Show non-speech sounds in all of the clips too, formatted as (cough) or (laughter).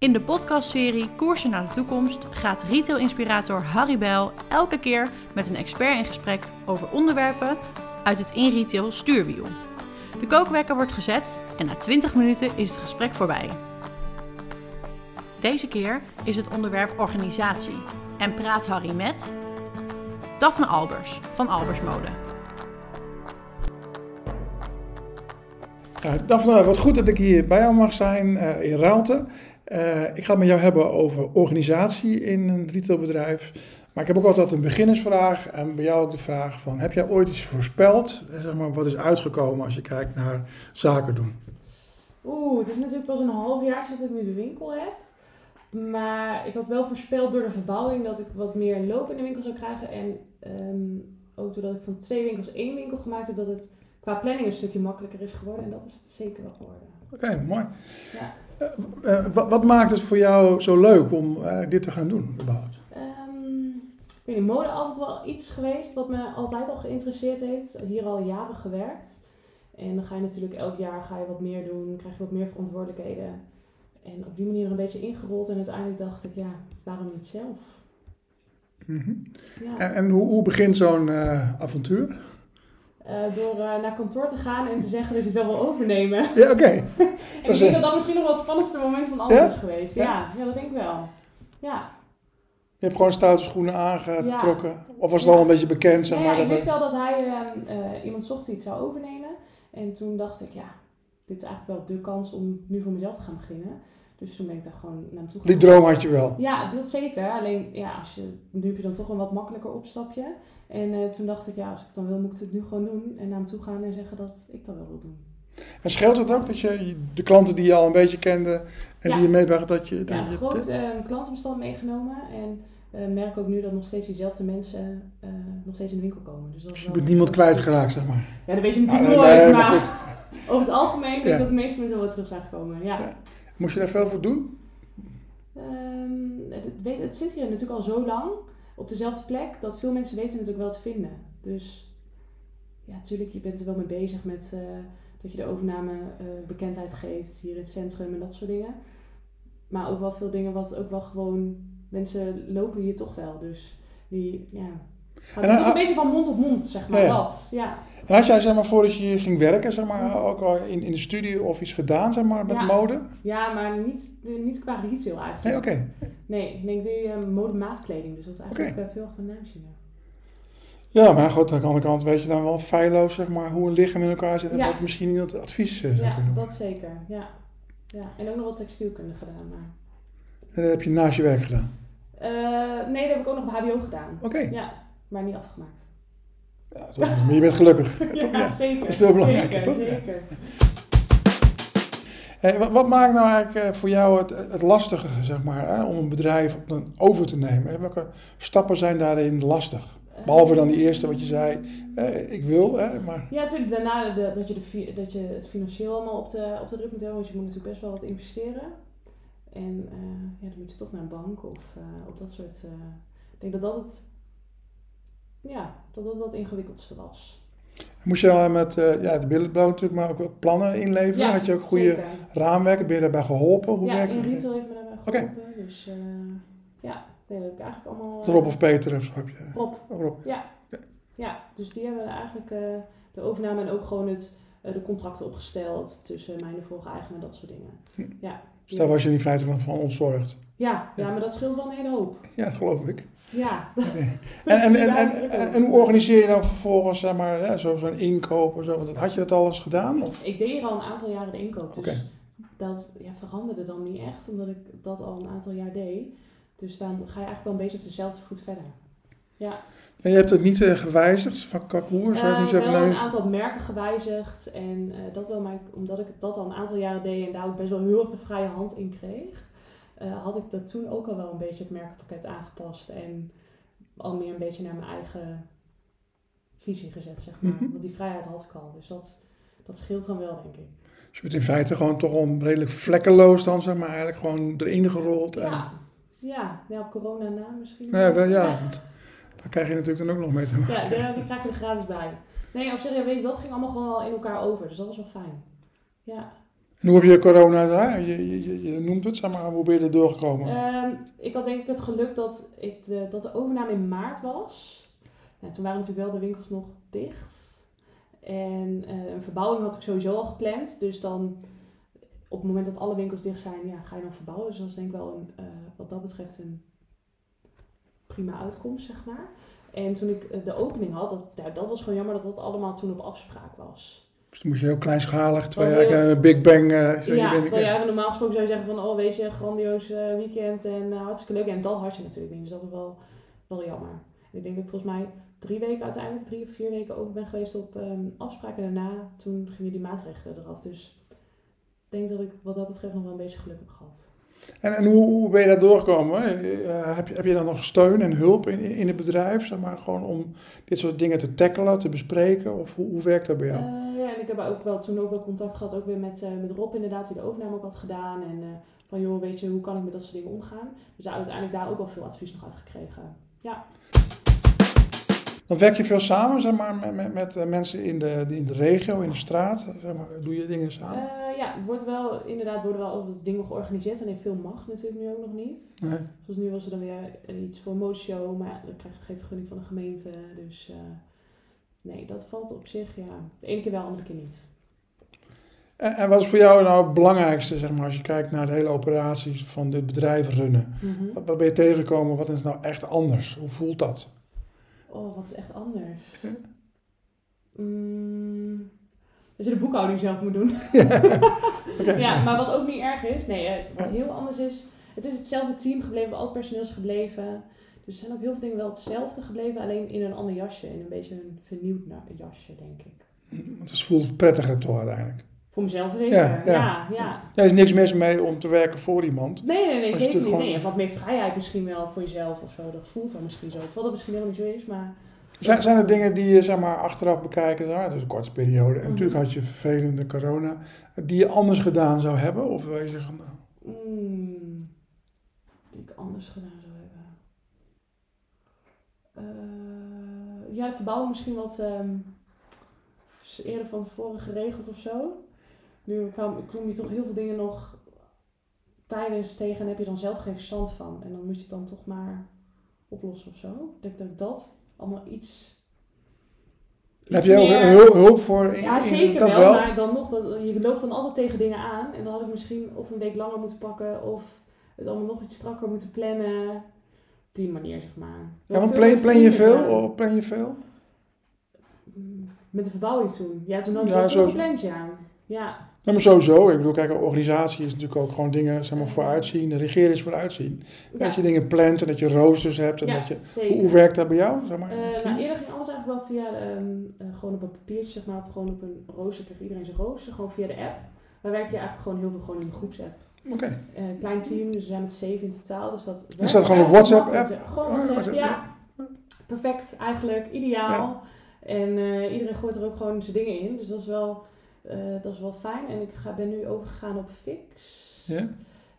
In de podcastserie Koersen naar de toekomst gaat retail-inspirator Harry Bijl elke keer met een expert in gesprek over onderwerpen uit het in-retail stuurwiel. De kookwekker wordt gezet en na 20 minuten is het gesprek voorbij. Deze keer is het onderwerp organisatie en praat Harry met Daphne Albers van Albers Mode. Uh, Daphne, wat goed dat ik hier bij jou mag zijn uh, in Raalte. Uh, ik ga het met jou hebben over organisatie in een retailbedrijf. Maar ik heb ook altijd een beginnersvraag en bij jou ook de vraag van... heb jij ooit iets voorspeld? Zeg maar, wat is uitgekomen als je kijkt naar zaken doen? Oeh, het is natuurlijk pas een half jaar sinds ik nu de winkel heb. Maar ik had wel voorspeld door de verbouwing dat ik wat meer loop in de winkel zou krijgen. En um, ook doordat ik van twee winkels één winkel gemaakt heb, dat het qua planning een stukje makkelijker is geworden. En dat is het zeker wel geworden. Oké, okay, mooi. Ja. Uh, uh, wat, wat, maakt het voor jou zo leuk om uh, dit te gaan doen überhaupt? Um, ik weet niet, mode altijd wel iets geweest wat me altijd al geïnteresseerd heeft. Hier al jaren gewerkt. En dan ga je natuurlijk elk jaar ga je wat meer doen, krijg je wat meer verantwoordelijkheden. En op die manier er een beetje ingerold en uiteindelijk dacht ik, ja, waarom niet zelf? Mm -hmm. ja. En, en hoe, hoe begint zo'n avontuur? Uh, door uh, naar kantoor te gaan en te zeggen dat je het wel wil overnemen. Ja, oké. (laughs) Okay. en ik denk dat dat misschien nog wel het spannendste moment van alles ja? is geweest. Ja? ja? Ja, dat denk ik wel. Ja. Je hebt gewoon stoute schoenen aangetrokken? Ja. Of was het al een beetje bekend? Zeg maar, nee, ik wist wel dat hij uh, iemand zocht die het zou overnemen. En toen dacht ik, ja, dit is eigenlijk wel de kans om nu voor mezelf te gaan beginnen. Dus toen ben ik daar gewoon naar hem toe gegaan. Die droom had je wel? Ja, dat zeker. Alleen, ja, als je, nu heb je dan toch een wat makkelijker opstapje. En uh, toen dacht ik, ja, als ik het dan wil, moet ik het nu gewoon doen. En naar hem toe gaan en zeggen dat ik dat wel wil doen. En scheelt het ook dat je de klanten die je al een beetje kende en ja. die je meebracht, dat je... Dat ja, je groot uh, klantenbestand meegenomen. En uh, merk ook nu dat nog steeds diezelfde mensen uh, nog steeds in de winkel komen. Dus, dat dus je bent niemand kwijtgeraakt, zeg maar. Ja, dat weet je natuurlijk ah, nooit, nee, maar, maar (laughs) over het algemeen denk ik ja. dat de meeste mensen wel terug zijn gekomen. Ja. ja. Moest je daar veel voor doen? Um, het, het, zit hier natuurlijk al zo lang op dezelfde plek dat veel mensen weten het ook wel te vinden. Dus ja, natuurlijk, je bent er wel mee bezig met uh, dat je de overname uh, bekendheid geeft hier in het centrum en dat soort dingen. Maar ook wel veel dingen wat ook wel gewoon, mensen lopen hier toch wel. Dus die, ja, gaat en, een beetje van mond op mond, zeg maar, ja, dat. Ja. En had jij, zeg maar, voordat je ging werken, zeg maar, ook al in, in de studie of iets gedaan, zeg maar, met ja. mode? Ja, maar niet, niet qua retail eigenlijk. Nee, oké. Okay. Nee, ik denk de uh, modemaatkleding, dus dat is eigenlijk okay. veel achter naamje. Ja, maar goed, aan de andere kant weet je dan wel feilloos, zeg maar, hoe een lichaam in elkaar zit en ja. wat misschien niet het advies is. Ja, dat zeker, ja. ja. En ook nog wat textielkunde gedaan. Maar... En dat heb je naast je werk gedaan? Uh, nee, dat heb ik ook nog bij HBO gedaan. Oké. Okay. Ja, maar niet afgemaakt. Ja, toch, maar je bent gelukkig. (laughs) ja, ja, zeker. Dat is veel belangrijker, zeker, toch? Zeker. Hey, wat, wat, maakt nou eigenlijk voor jou het, het lastige, zeg maar, hè, om een bedrijf over te nemen? Welke stappen zijn daarin lastig? Behalve dan die eerste wat je zei, eh, ik wil, hè, maar... Ja, natuurlijk daarna de, dat, je de, dat je het financieel allemaal op de, op de rit moet hebben, want je moet natuurlijk best wel wat investeren. En uh, ja, dan moet je toch naar een bank of uh, op dat soort... ik denk dat dat het ja, dat dat wat ingewikkeldste was. Moest je al met uh, ja, de billetbouw natuurlijk, maar ook plannen inleveren? Ja, Had je ook goede zeker. raamwerken? Ben je daarbij geholpen? Hoe ja, werkt in retail heeft me daarbij geholpen. Okay. Dus uh, ja, dat heb ik eigenlijk allemaal... Uh, Rob of Peter of heb je? Rob. Oh, Rob. Ja. Okay. ja, dus die hebben eigenlijk de overname en ook gewoon het, de contracten opgesteld tussen mij en de vorige eigenaar, dat soort dingen. Hm. Ja. Dus daar was je in feite van, van ontzorgd? Ja, ja, maar dat scheelt wel een hele hoop. Ja, geloof ik. Ja. (laughs) En, en, en, en, hoe organiseer je dan vervolgens zeg maar, ja, zo'n zo inkoop of zo? Want had je dat al eens gedaan? Of? Ik deed hier al een aantal jaren de inkoop. Dus dat ja, veranderde dan niet echt, omdat ik dat al een aantal jaar deed. Dus dan ga je eigenlijk wel een beetje op dezelfde voet verder. Ja. En je hebt het niet uh, gewijzigd van Kakoer? Uh, ik heb wel een aantal merken gewijzigd. En uh, dat wel, maar omdat ik dat al een aantal jaren deed en daar ook best wel heel erg de vrije hand in kreeg had ik dat toen ook al wel een beetje het merkpakket aangepast. En al meer een beetje naar mijn eigen visie gezet, zeg maar. Mm-hmm. Want die vrijheid had ik al. Dus dat, dat scheelt dan wel, denk ik. Dus je bent in feite gewoon toch al redelijk vlekkeloos dan, zeg maar. Eigenlijk gewoon erin gerold. En... Ja, ja. ja, op corona na misschien. Ja, dan, ja (laughs) daar krijg je natuurlijk dan ook nog mee te maken. Ja, die krijg je er gratis bij. Nee, op zich, weet je, dat ging allemaal gewoon wel in elkaar over. Dus dat was wel fijn. Ja. En hoe heb je corona daar? Je, je, je noemt het, zeg maar, hoe ben je er doorgekomen? Ehm, ik had denk ik het geluk dat, ik de, dat de overname in maart was. Nou, toen waren natuurlijk wel de winkels nog dicht. En eh, een verbouwing had ik sowieso al gepland. Dus dan op het moment dat alle winkels dicht zijn, ja, ga je dan verbouwen. Dus dat is denk ik wel een, eh, wat dat betreft een prima uitkomst, zeg maar. En toen ik eh, de opening had, dat, dat was gewoon jammer dat dat allemaal toen op afspraak was. Dus dan moest je heel kleinschalig, terwijl Was je heel- een Big Bang... eh, je ja, bent- terwijl je normaal gesproken zou je zeggen van, oh wees je, grandioos eh, weekend en eh, hartstikke leuk. En dat had je natuurlijk niet, dus dat was wel, wel jammer. En ik denk dat ik volgens mij drie weken uiteindelijk, drie of vier weken open ben geweest op ehm afspraken. En daarna, toen gingen die maatregelen eraf. Dus ik denk dat ik wat dat betreft nog wel een beetje geluk heb gehad. En, en hoe, hoe ben je daar doorgekomen? Eh, heb, je, heb je dan nog steun en hulp in, in het bedrijf, zeg maar, gewoon om dit soort dingen te tackelen, te bespreken? Of hoe, hoe werkt dat bij jou? Eh, ja, en ik heb ook wel, toen ook wel contact gehad, ook weer met, eh, met Rob inderdaad, die de overname ook had gedaan. En van joh, weet je, hoe kan ik met dat soort dingen omgaan? Dus uiteindelijk daar ook wel veel advies nog uit gekregen. Ja, Dan werk je veel samen, zeg maar, met, met, met eh, mensen in de, in de regio, in de straat? Zeg maar, doe je dingen samen? Eh, ja, wordt wel, inderdaad worden wel altijd dingen georganiseerd. Alleen veel mag natuurlijk nu ook nog niet. Nee. Zoals nu was er dan weer iets voor een modeshow, maar dan krijg je geen vergunning van de gemeente. Dus eh, nee, dat valt op zich, ja. De ene keer wel, de andere keer niet. En, en wat is voor jou nou het belangrijkste, zeg maar, als je kijkt naar de hele operaties van dit bedrijf runnen? Mhm. Wat, wat ben je tegengekomen? Wat is nou echt anders? Hoe voelt dat? Oh, wat is echt anders? Mm, dat je de boekhouding zelf moet doen. Ja, (laughs) maar wat ook niet erg is, nee, het, wat heel anders is, het is hetzelfde team gebleven, al het personeel is gebleven. Dus er zijn ook heel veel dingen wel hetzelfde gebleven, alleen in een ander jasje, in een beetje een vernieuwd jasje, denk ik. Het voelt prettiger toch uiteindelijk. Voor mezelf zeker, Ja, ja, ja. ja. Er is niks mis mee om te werken voor iemand. Nee, nee, nee, zeker niet. Nee, wat meer vrijheid misschien wel voor jezelf of zo. Dat voelt dan misschien zo. Terwijl dat misschien helemaal niet zo is, maar... Zijn, zijn er dingen die je zeg maar, achteraf bekijken, zeg maar, dus een korte periode, en Mhm. natuurlijk had je vervelende corona, die je anders gedaan zou hebben? Of wil je zeggen, nou, Mm, die ik anders gedaan zou hebben. Eh, ja, de verbouwing misschien wat ehm, eerder van tevoren geregeld of zo. Nu kwam, kom je toch heel veel dingen nog tijdens tegen en heb je dan zelf geen verstand van. En dan moet je het dan toch maar oplossen of zo. Ik denk dat ik dat allemaal iets... heb je ook meer- een hulp, voor? in- ja, in- zeker dat wel, maar dan nog, dat, je loopt dan altijd tegen dingen aan. En dan had ik misschien of een week langer moeten pakken, of het allemaal nog iets strakker moeten plannen. Op die manier, zeg maar. Ja, veel plan, met plan je veel? Of plan je veel? Met de verbouwing toen. Ja, toen had ik Ja, zo- veel gepland, ja. Ja, Ja, maar sowieso. Ik bedoel, kijk, een organisatie is natuurlijk ook gewoon dingen zeg maar, vooruitzien. Regeren is vooruitzien. ja. Dat je dingen plant en dat je roosters hebt. En ja dat je, zeker. hoe, hoe werkt dat bij jou? Zeg maar, Eh, nou, eerder ging alles eigenlijk wel via ehm, eh, gewoon op een papiertje, zeg maar, of gewoon op een rooster. Kreeg iedereen zijn rooster, gewoon via de app. Wij werken hier eigenlijk gewoon heel veel gewoon in een groepsapp. Oké. Eh, klein team, dus we zijn met zeven in totaal. Dus dat Is dat gewoon een WhatsApp-app? Gewoon Oh, WhatsApp, WhatsApp, ja. Perfect eigenlijk, ideaal. En iedereen gooit er ook gewoon zijn dingen in. Dus dat is wel, eh, dat is wel fijn. En ik ga, ben nu overgegaan op Fix. Ja?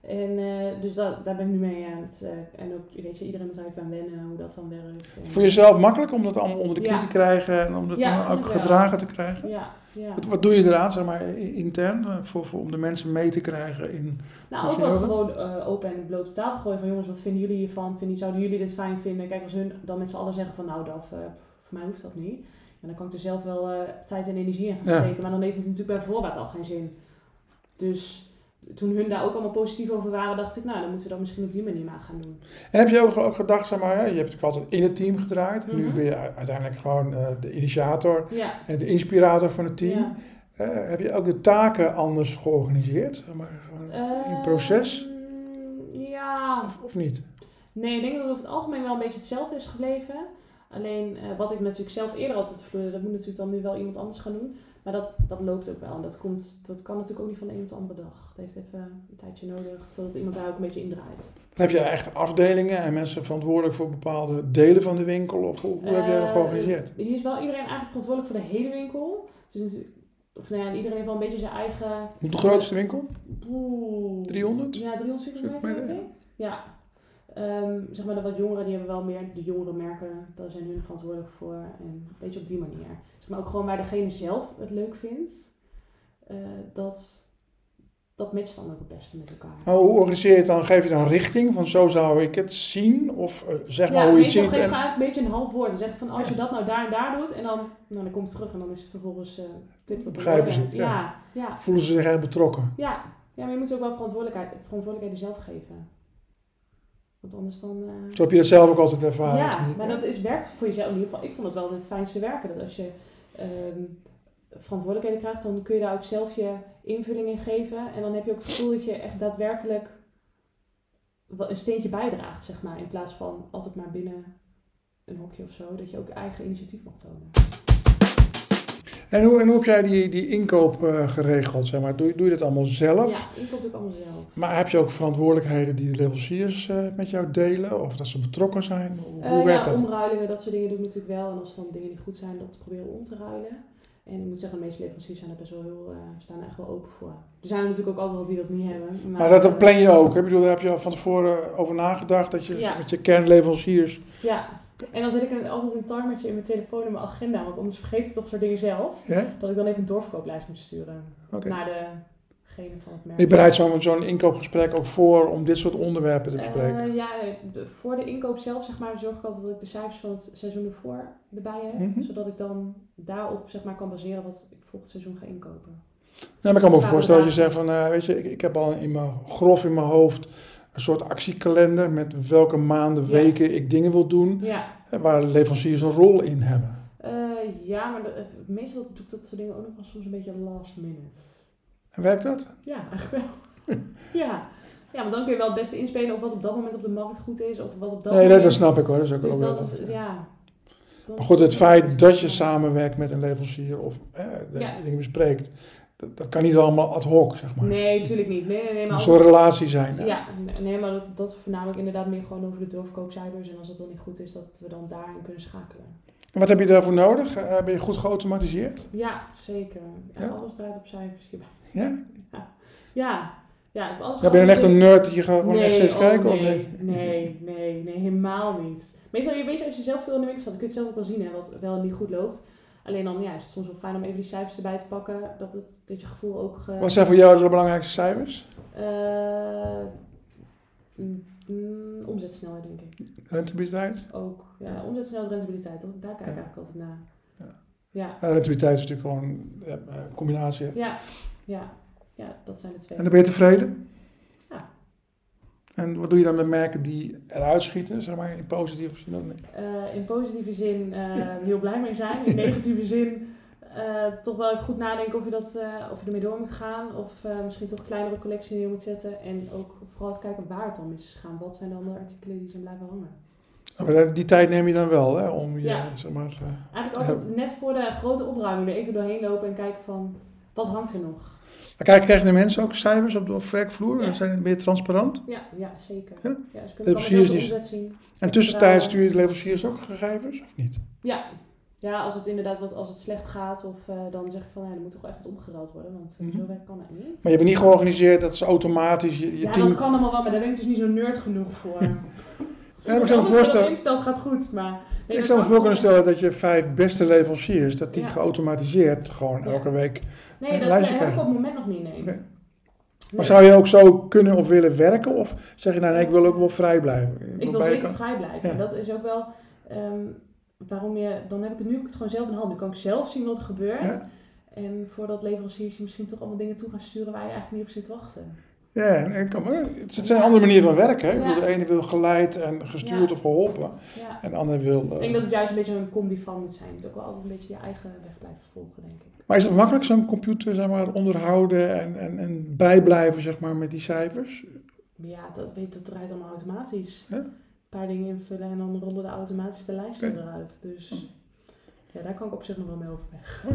En eh, dus dat, daar ben ik nu mee aan het... eh, en ook, weet je, iedereen moet even aan wennen hoe dat dan werkt. En- Voor jezelf makkelijk om dat allemaal onder de knie Ja. te krijgen en om dat Ja, dan ook gedragen te krijgen? Ja, ja. Wat, wat doe je eraan, zeg maar, intern, voor, voor, om de mensen mee te krijgen in... Nou, ook wat over? gewoon open en bloot op tafel gooien van jongens, wat vinden jullie hiervan? Vinden, zouden jullie dit fijn vinden? Kijk, als hun dan met z'n allen zeggen van nou, eh, voor mij hoeft dat niet. En dan kan ik er zelf wel eh, tijd en energie in gaan Ja. steken, maar dan heeft het natuurlijk bij voorbaat al geen zin. Dus toen hun daar ook allemaal positief over waren, dacht ik, nou, dan moeten we dat misschien op die manier maar gaan doen. En heb je ook, ook gedacht, zeg maar, je hebt natuurlijk altijd in het team gedraaid. En nu Mhm. ben je uiteindelijk gewoon eh, de initiator Ja. en de inspirator van het team. ja. Eh, heb je ook de taken anders georganiseerd? Zeg maar, gewoon in proces? Ehm, ja, Of, of niet? Nee, ik denk dat het over het algemeen wel een beetje hetzelfde is gebleven. Alleen eh, wat ik natuurlijk zelf eerder op de vloer, dat moet natuurlijk dan nu wel iemand anders gaan doen. Maar dat, dat loopt ook wel. En dat, komt, dat kan natuurlijk ook niet van de een op de andere dag. Dat heeft even een tijdje nodig, zodat iemand daar ook een beetje indraait. Dan heb je echt afdelingen en mensen verantwoordelijk voor bepaalde delen van de winkel? Of hoe, heb jij dat Eh, georganiseerd? Hier is wel iedereen eigenlijk verantwoordelijk voor de hele winkel. Natuurlijk- of nou ja, iedereen heeft wel een beetje zijn eigen... Hoe de grootste winkel? Oeh. 300? Ja, 300 vierkante Meter, denk ik. Ja. Ehm, zeg maar de wat jongeren, die hebben wel meer de jongere merken. Daar zijn hun verantwoordelijk voor. En een beetje op die manier. Zeg maar ook gewoon waar degene zelf het leuk vindt. eh, dat, dat matcht dan ook het beste met elkaar. Maar hoe organiseer je het dan? Geef je dan richting van zo zou ik het zien? Of uh, zeg maar hoe je het ziet? ik En... een beetje een half woord. Dan zeg van als je dat nou daar en daar doet en dan, nou, dan komt het terug en dan is het vervolgens uh, tipt op de Begrijpen ze het, ja. Ja, ja, Voelen ze zich echt betrokken? ja. Ja, maar je moet ook wel verantwoordelijkheid, verantwoordelijkheden zelf geven. Want anders dan... eh, Zo heb je dat zelf ook altijd ervaren? ja, maar dat is, werkt voor jezelf in ieder geval. Ik vond het wel het fijnste werken. Dat als je ehm, verantwoordelijkheden krijgt, dan kun je daar ook zelf je invulling in geven. En dan heb je ook het gevoel dat je echt daadwerkelijk een steentje bijdraagt, zeg maar. In plaats van altijd maar binnen een hokje of zo. Dat je ook eigen initiatief mag tonen. En, hoe, en hoe heb jij die, die inkoop eh, geregeld? Zeg maar? doe, doe je dat allemaal zelf? Ja, inkoop doe ik allemaal zelf. Maar heb je ook verantwoordelijkheden die de leveranciers eh, met jou delen? Of dat ze betrokken zijn? Hoe, hoe werkt ja, dat? omruilingen, dat soort dingen doe ik natuurlijk wel. En als dan dingen niet goed zijn, dan te proberen om te ruilen. En ik moet zeggen, de meeste leveranciers zijn er best wel heel, staan er echt wel open voor. Er zijn er natuurlijk ook altijd wel die dat niet hebben. Maar, Maar dat plan je ook. hè? Ik bedoel, daar heb je al van tevoren over nagedacht dat je Ja. met je kernleveranciers. Ja, en dan zet ik een, altijd een timertje in mijn telefoon in mijn agenda, want anders vergeet ik dat soort dingen zelf. Ja? Dat ik dan even een doorverkooplijst moet sturen Oké. naar degene van het merk. Je bereidt zo'n inkoopgesprek ook voor om dit soort onderwerpen te bespreken. Eh, ja, de- voor de inkoop zelf zeg maar, zorg ik altijd dat ik de cijfers van het seizoen ervoor erbij heb. Mhm. Zodat ik dan daarop zeg maar, kan baseren wat ik volgend seizoen ga inkopen. Nou, maar ik kan me ook Ja, voorstellen dat je zegt van, eh, weet je, ik, ik heb al in mijn, grof in mijn hoofd een soort actiekalender met welke maanden, Ja. weken ik dingen wil doen, Ja, waar leveranciers een rol in hebben. Eh, ja maar de- eh, meestal doe ik dat soort dingen ook nog wel soms een beetje last minute. En werkt dat? Ja, eigenlijk wel. (laughs) ja. ja, want dan kun je wel het beste inspelen op wat op dat moment op de markt goed is. Of wat op dat nee, dat, moment... dat snap ik hoor. Dat is ook Dus wel dat is, ja. Maar goed, het feit dat je samenwerkt met een leverancier of eh, Ja. dingen bespreekt, dat, dat kan niet allemaal ad hoc, zeg maar. Nee, natuurlijk niet. Nee, nee, nee. Maar zo'n relatie zijn. Ja, nee, maar dat, dat voornamelijk inderdaad meer gewoon over de doorverkoopcijfers. En als dat dan niet goed is, dat we dan daarin kunnen schakelen. En wat heb je daarvoor nodig? Eh, ben je goed geautomatiseerd? Ja, zeker. Ja, Ja? Alles draait op cijfers hierbij. Ja? (laughs) Ja, ja. ik heb alles ja ben je dan echt een nerd dat je gewoon echt steeds oh, kijken? nee, Of niet? nee, nee, nee, helemaal niet. Meestal, je weet je, als je zelf veel in de winkel staat, dan kun je het zelf ook wel zien hè, wat wel niet goed loopt. Alleen dan ja, is het soms wel fijn om even die cijfers erbij te pakken, dat, het, dat je gevoel ook... ge- Wat zijn voor jou de belangrijkste cijfers? Eh, mm, mm, omzetsnelheid, denk ik. Rentabiliteit? Ook. Ja, omzetsnelheid, rentabiliteit, dat, daar kijk ik Ja. eigenlijk altijd naar. Ja. Ja, Ja, rentabiliteit is natuurlijk gewoon een combinatie. hè. ja, ja, ja, dat zijn de twee. En dan ben je tevreden? En wat doe je dan met merken die eruit schieten, zeg maar, in positieve zin of niet? Eh, in positieve zin eh, heel blij mee zijn. In negatieve zin eh, toch wel even goed nadenken of je, dat, of je ermee door moet gaan. Of misschien toch een kleinere collectie neer moet zetten. En ook vooral even kijken waar het dan mis is gegaan. Wat zijn dan de artikelen die zijn blijven hangen. Maar die tijd neem je dan wel, hè, om je, Ja. zeg maar... Eigenlijk altijd net voor de grote opruiming er even doorheen lopen en kijken van wat hangt er nog. Maar kijk, krijgen de mensen ook cijfers op de werkvloer? Ja. Zijn het meer transparant? Ja, ja zeker. Ja? Ja, ze kunnen Leveranciers die- omzet zien. En tussentijds stuur je de leveranciers ook gegevens, of niet? Ja. ja, als het inderdaad wat, als het slecht gaat, of eh, dan zeg ik van ja, er moet toch echt wat omgeruild worden, want eh, Mhm. zo werkt kan het niet. Maar je hebt niet georganiseerd dat ze automatisch je, je ja, team... dat kan allemaal wel, maar daar ben ik dus niet zo nerd genoeg voor. (laughs) Ja, ik zou me voorstellen- instelt gaat goed, maar... nee, ik dat zou me voor kunnen stellen dat je vijf beste leveranciers, dat die Ja. geautomatiseerd gewoon Ja. elke week... Nee, dat heb ik op het moment nog niet, nee. Maar zou je ook zo kunnen of willen werken? Of zeg je nou, nee, ik wil ook wel vrij blijven? Ik wil zeker kan- vrij blijven. En dat is ook wel ehm, waarom je... Dan heb ik het nu heb ik het gewoon zelf in de hand. Dan kan ik zelf zien wat er gebeurt. En voordat leveranciers je misschien toch allemaal dingen toe gaan sturen waar je eigenlijk niet op zit te wachten. Ja, en, en kan, maar het het zijn andere manieren van werken. Hè? Ik bedoel, Ja. de ene wil geleid en gestuurd Ja. of geholpen. Ja. En de andere wil... Ik eh, denk dat het juist een beetje een combi van moet zijn. Je moet ook wel altijd een beetje je eigen weg blijven volgen, denk ik. Maar is het makkelijk zo'n computer zeg maar, onderhouden en, en, en bijblijven zeg maar, met die cijfers? Ja, dat, weet, dat draait allemaal automatisch. Ja? Een paar dingen invullen en dan rollen de automatisch de lijsten eruit. Dus ja, daar kan ik op zich nog wel mee overweg.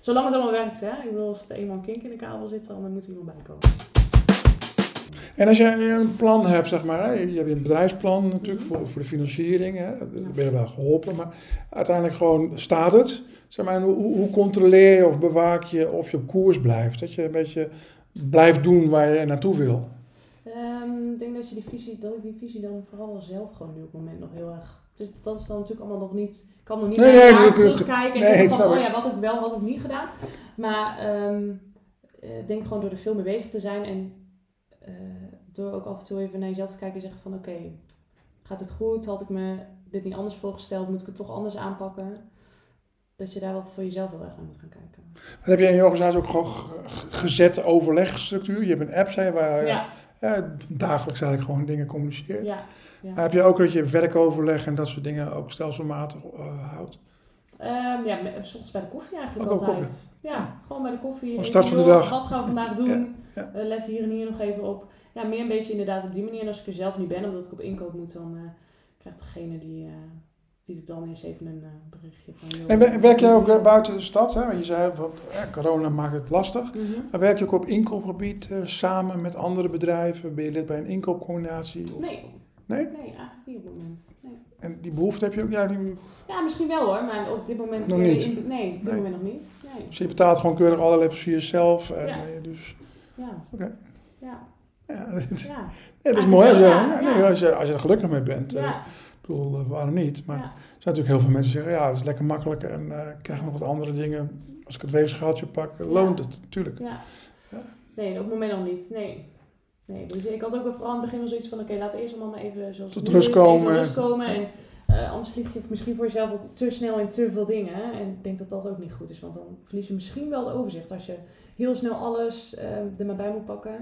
Zolang het allemaal werkt, hè. Ik bedoel, als er eenmaal een kink in de kabel zit, dan moet er iemand bij komen. En als je een plan hebt, zeg maar, je hebt een bedrijfsplan natuurlijk voor, voor de financiering, hè, dan ben je wel geholpen, maar uiteindelijk gewoon staat het. Zeg maar, en hoe, hoe controleer je of bewaak je of je op koers blijft? Dat je een beetje blijft doen waar je naartoe wil. Ehm, ik denk dat, je die visie, dat ik die visie dan vooral zelf gewoon nu op het moment nog heel erg... Dat is dan natuurlijk allemaal nog niet... Ik kan nog niet Nee, naar nee, nee, terugkijken en nee, snap van, oh ja, wat heb ik wel, wat heb ik niet gedaan. Maar ik denk gewoon door er veel mee bezig te zijn en eh, door ook af en toe even naar jezelf te kijken en zeggen van oké, gaat het goed? Had ik me dit niet anders voorgesteld? Moet ik het toch anders aanpakken? Dat je daar wel voor jezelf heel erg naar moet gaan kijken. Heb je in je organisatie ook gewoon g- gezet overlegstructuur? Je hebt een app zei, waar Ja, ja, dagelijks eigenlijk gewoon dingen communiceert. ja, ja. Maar heb je ook dat je werkoverleg en dat soort dingen ook stelselmatig eh, houdt? Ehm, ja, soms bij de koffie eigenlijk Ook altijd. koffie? Ja, gewoon bij de koffie. Start van de dag. Wat gaan we vandaag doen? Ja, Eh, let hier en hier nog even op. Ja, meer een beetje inderdaad op die manier. En als ik er zelf niet ben, omdat ik op inkoop moet, dan eh, krijgt degene die, eh, die het dan is even een berichtje van... En wer- werk jij ook buiten de stad? Hè? Want je zei, eh, corona maakt het lastig. Mhm. Maar werk je ook op inkoopgebied samen met andere bedrijven? Ben je lid bij een inkoopcombinatie? Of- Nee, Nee? nee, eigenlijk niet op het moment. Nee. En die behoefte heb je ook? Ja, die, Ja, misschien wel hoor, maar op dit moment... Nog niet. in- nee, op dit Nee. moment nog niet. Nee. dus je betaalt gewoon keurig alle levens voor jezelf. En, Ja. eh, dus, Ja. Oké. Ja. ja, (laughs) het- Ja. Ja, dat is mooi. Als je, ja, nee, als, je, als je er gelukkig mee bent. eh, Ja. ik bedoel, eh, waarom niet? Maar er zijn natuurlijk heel veel mensen die zeggen, ja, dat is lekker makkelijk en eh, ik krijg nog wat andere dingen. Als ik het weegschaaltje pak, eh, loont het, natuurlijk. Ja. Ja. Nee, op het moment nog niet. Nee. Nee, dus ik had ook wel vooral aan het begin wel zoiets van, oké, laat eerst allemaal maar even zoals Tot het nu rust komen. Even rust komen. En eh, anders vlieg je misschien voor jezelf ook te snel in te veel dingen. En ik denk dat dat ook niet goed is, want dan verlies je misschien wel het overzicht als je heel snel alles eh, er maar bij moet pakken.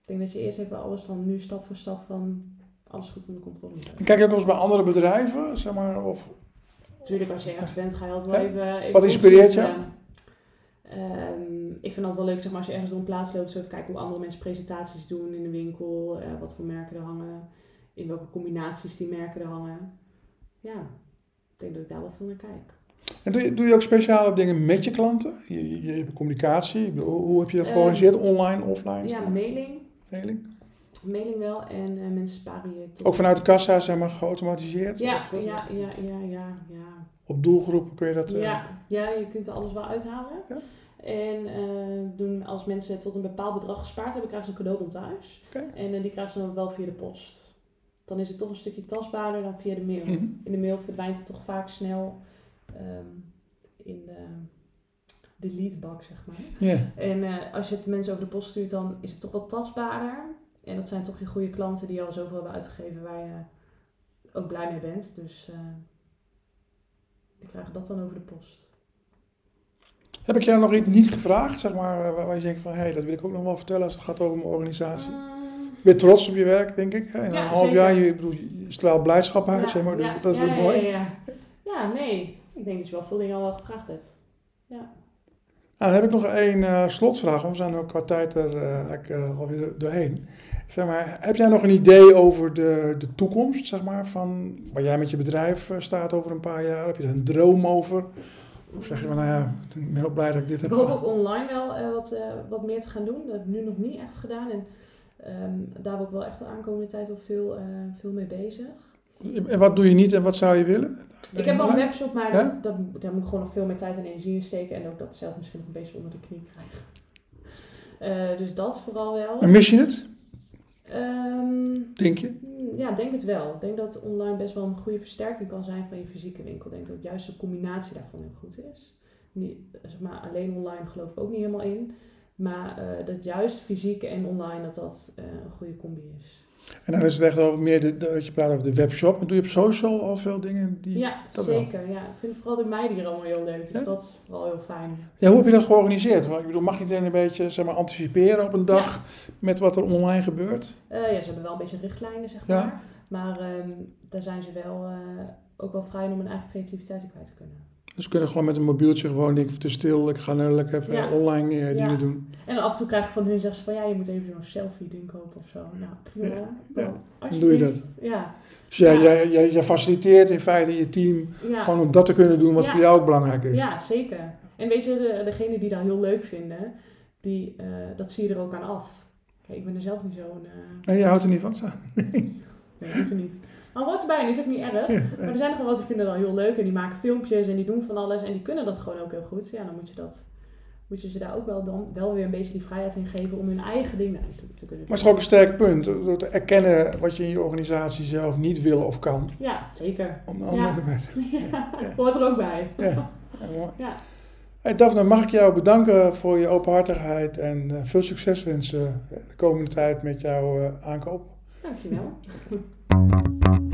Ik denk dat je eerst even alles dan nu stap voor stap van alles goed onder controle hebben. kijk je ook wel eens bij andere bedrijven, zeg maar, of Natuurlijk, als je ergens bent, ga je altijd wel even... even Wat inspireert je? Ehm, ik vind altijd wel leuk zeg maar, als je ergens door een plaats loopt, zo even kijken hoe andere mensen presentaties doen in de winkel, eh, wat voor merken er hangen, in welke combinaties die merken er hangen. Ja, ik denk dat ik daar wel veel naar kijk. En doe je, doe je ook speciale dingen met je klanten? Je, je, je hebt communicatie, hoe heb je dat Eh, georganiseerd? Online, offline? Ja, mailing. Mailing? Mailing wel en eh, mensen sparen je tot... Ook vanuit de kassa, zeg maar, geautomatiseerd? Ja, Of, ja, ja, ja, ja, ja. Op doelgroepen kun je dat... eh, Ja, ja, je kunt er alles wel uithalen. Ja. En eh, doen, als mensen tot een bepaald bedrag gespaard hebben, krijgen ze een cadeaubon thuis. En die krijgen ze dan wel via de post. Dan is het toch een stukje tastbaarder dan via de mail. Mhm. In de mail verdwijnt het toch vaak snel ehm, in de delete-bak, zeg maar. En eh, als je het mensen over de post stuurt, dan is het toch wat tastbaarder. En dat zijn toch je goede klanten die al zoveel hebben uitgegeven waar je ook blij mee bent. Dus eh, die krijgen dat dan over de post. Heb ik jou nog iets niet gevraagd, zeg maar, waar, je denkt van, hé, hey, dat wil ik ook nog wel vertellen als het gaat over mijn organisatie? Mm, bent trots op je werk, denk ik. hè? Ja, een half zeker. jaar, je, bedoel, je straalt blijdschap uit, ja, zeg maar, dus dat is ja, mooi. Ja, ja. ja, nee. Ik denk dat je wel veel dingen al wel gevraagd hebt. Ja. Nou, dan heb ik nog één eh, slotvraag, want we zijn ook qua tijd er eh, eigenlijk eh, alweer doorheen. Zeg maar, heb jij nog een idee over de, de toekomst, zeg maar, van waar jij met je bedrijf eh, staat over een paar jaar? Heb je er een droom over? Of zeg je van, nou ja, ik ben heel blij dat ik dit heb Ik hoop ook online wel eh, wat, eh, wat meer te gaan doen. Dat heb ik nu nog niet echt gedaan. En ehm, daar ben ik wel echt de aankomende tijd wel veel, eh, veel mee bezig. En wat doe je niet en wat zou je willen? Ik heb wel een webshop, maar Ja? dat, dat, daar moet ik gewoon nog veel meer tijd en energie in steken. En ook dat zelf misschien nog een beetje onder de knie krijgen. Eh, dus dat vooral wel. En mis je het, Ehm, denk je? ja, denk het wel. Ik denk dat online best wel een goede versterking kan zijn van je fysieke winkel. Ik denk dat juist de combinatie daarvan heel goed is. Niet, zeg maar, alleen online geloof ik ook niet helemaal in. Maar eh, dat juist fysiek en online dat dat eh, een goede combi is. En dan is het echt over meer de, dat je praat over de webshop. En doe je op social al veel dingen die... Ja, dat wel. zeker. Ja. Ik vind vooral de meiden hier allemaal heel leuk. Dus Ja? dat is vooral heel fijn. Ja, hoe heb je dat georganiseerd? Want ik bedoel, mag iedereen een beetje zeg maar, anticiperen op een dag met wat er online gebeurt? Eh, ja, ze hebben wel een beetje richtlijnen, zeg maar. Ja. Maar ehm, daar zijn ze wel ook wel vrij om hun eigen creativiteit kwijt te kunnen. Dus kunnen gewoon met een mobieltje gewoon, denk ik, te stil, ik ga nu lekker even Ja. online eh, Ja. dingen doen. En af en toe krijg ik van hun zeggen ze van ja, je moet even zo'n selfie ding kopen of zo. Nou, prima. Ja, Dan, doe je dat. Ja. Dus jij, Ja. jij, jij, jij faciliteert in feite je team gewoon om dat te kunnen doen wat voor jou ook belangrijk is. ja, zeker. En weet je, de, degene die dat heel leuk vinden, die, eh, dat zie je er ook aan af. Kijk, ik ben er zelf niet zo'n... eh Nee, je houdt er niet van. Zo. nee, (laughs) liever niet. Maar erbij, en is ook niet erg. Ja, Maar er zijn nog wel wat die vinden dat heel leuk en die maken filmpjes en die doen van alles en die kunnen dat gewoon ook heel goed. Ja, dan moet je, dat, moet je ze daar ook wel, dan, wel weer een beetje die vrijheid in geven om hun eigen ding daarin te, kunnen Maar het doen. is ook een sterk punt, door te erkennen wat je in je organisatie zelf niet wil of kan. Ja, zeker. Om de Ja. anderen te (laughs) weten. Ja, hoort er ook bij. Ja, (laughs) ja. Hey Daphne, mag ik jou bedanken voor je openhartigheid en uh, veel succes wensen de komende tijd met jouw uh, aankoop. Dankjewel.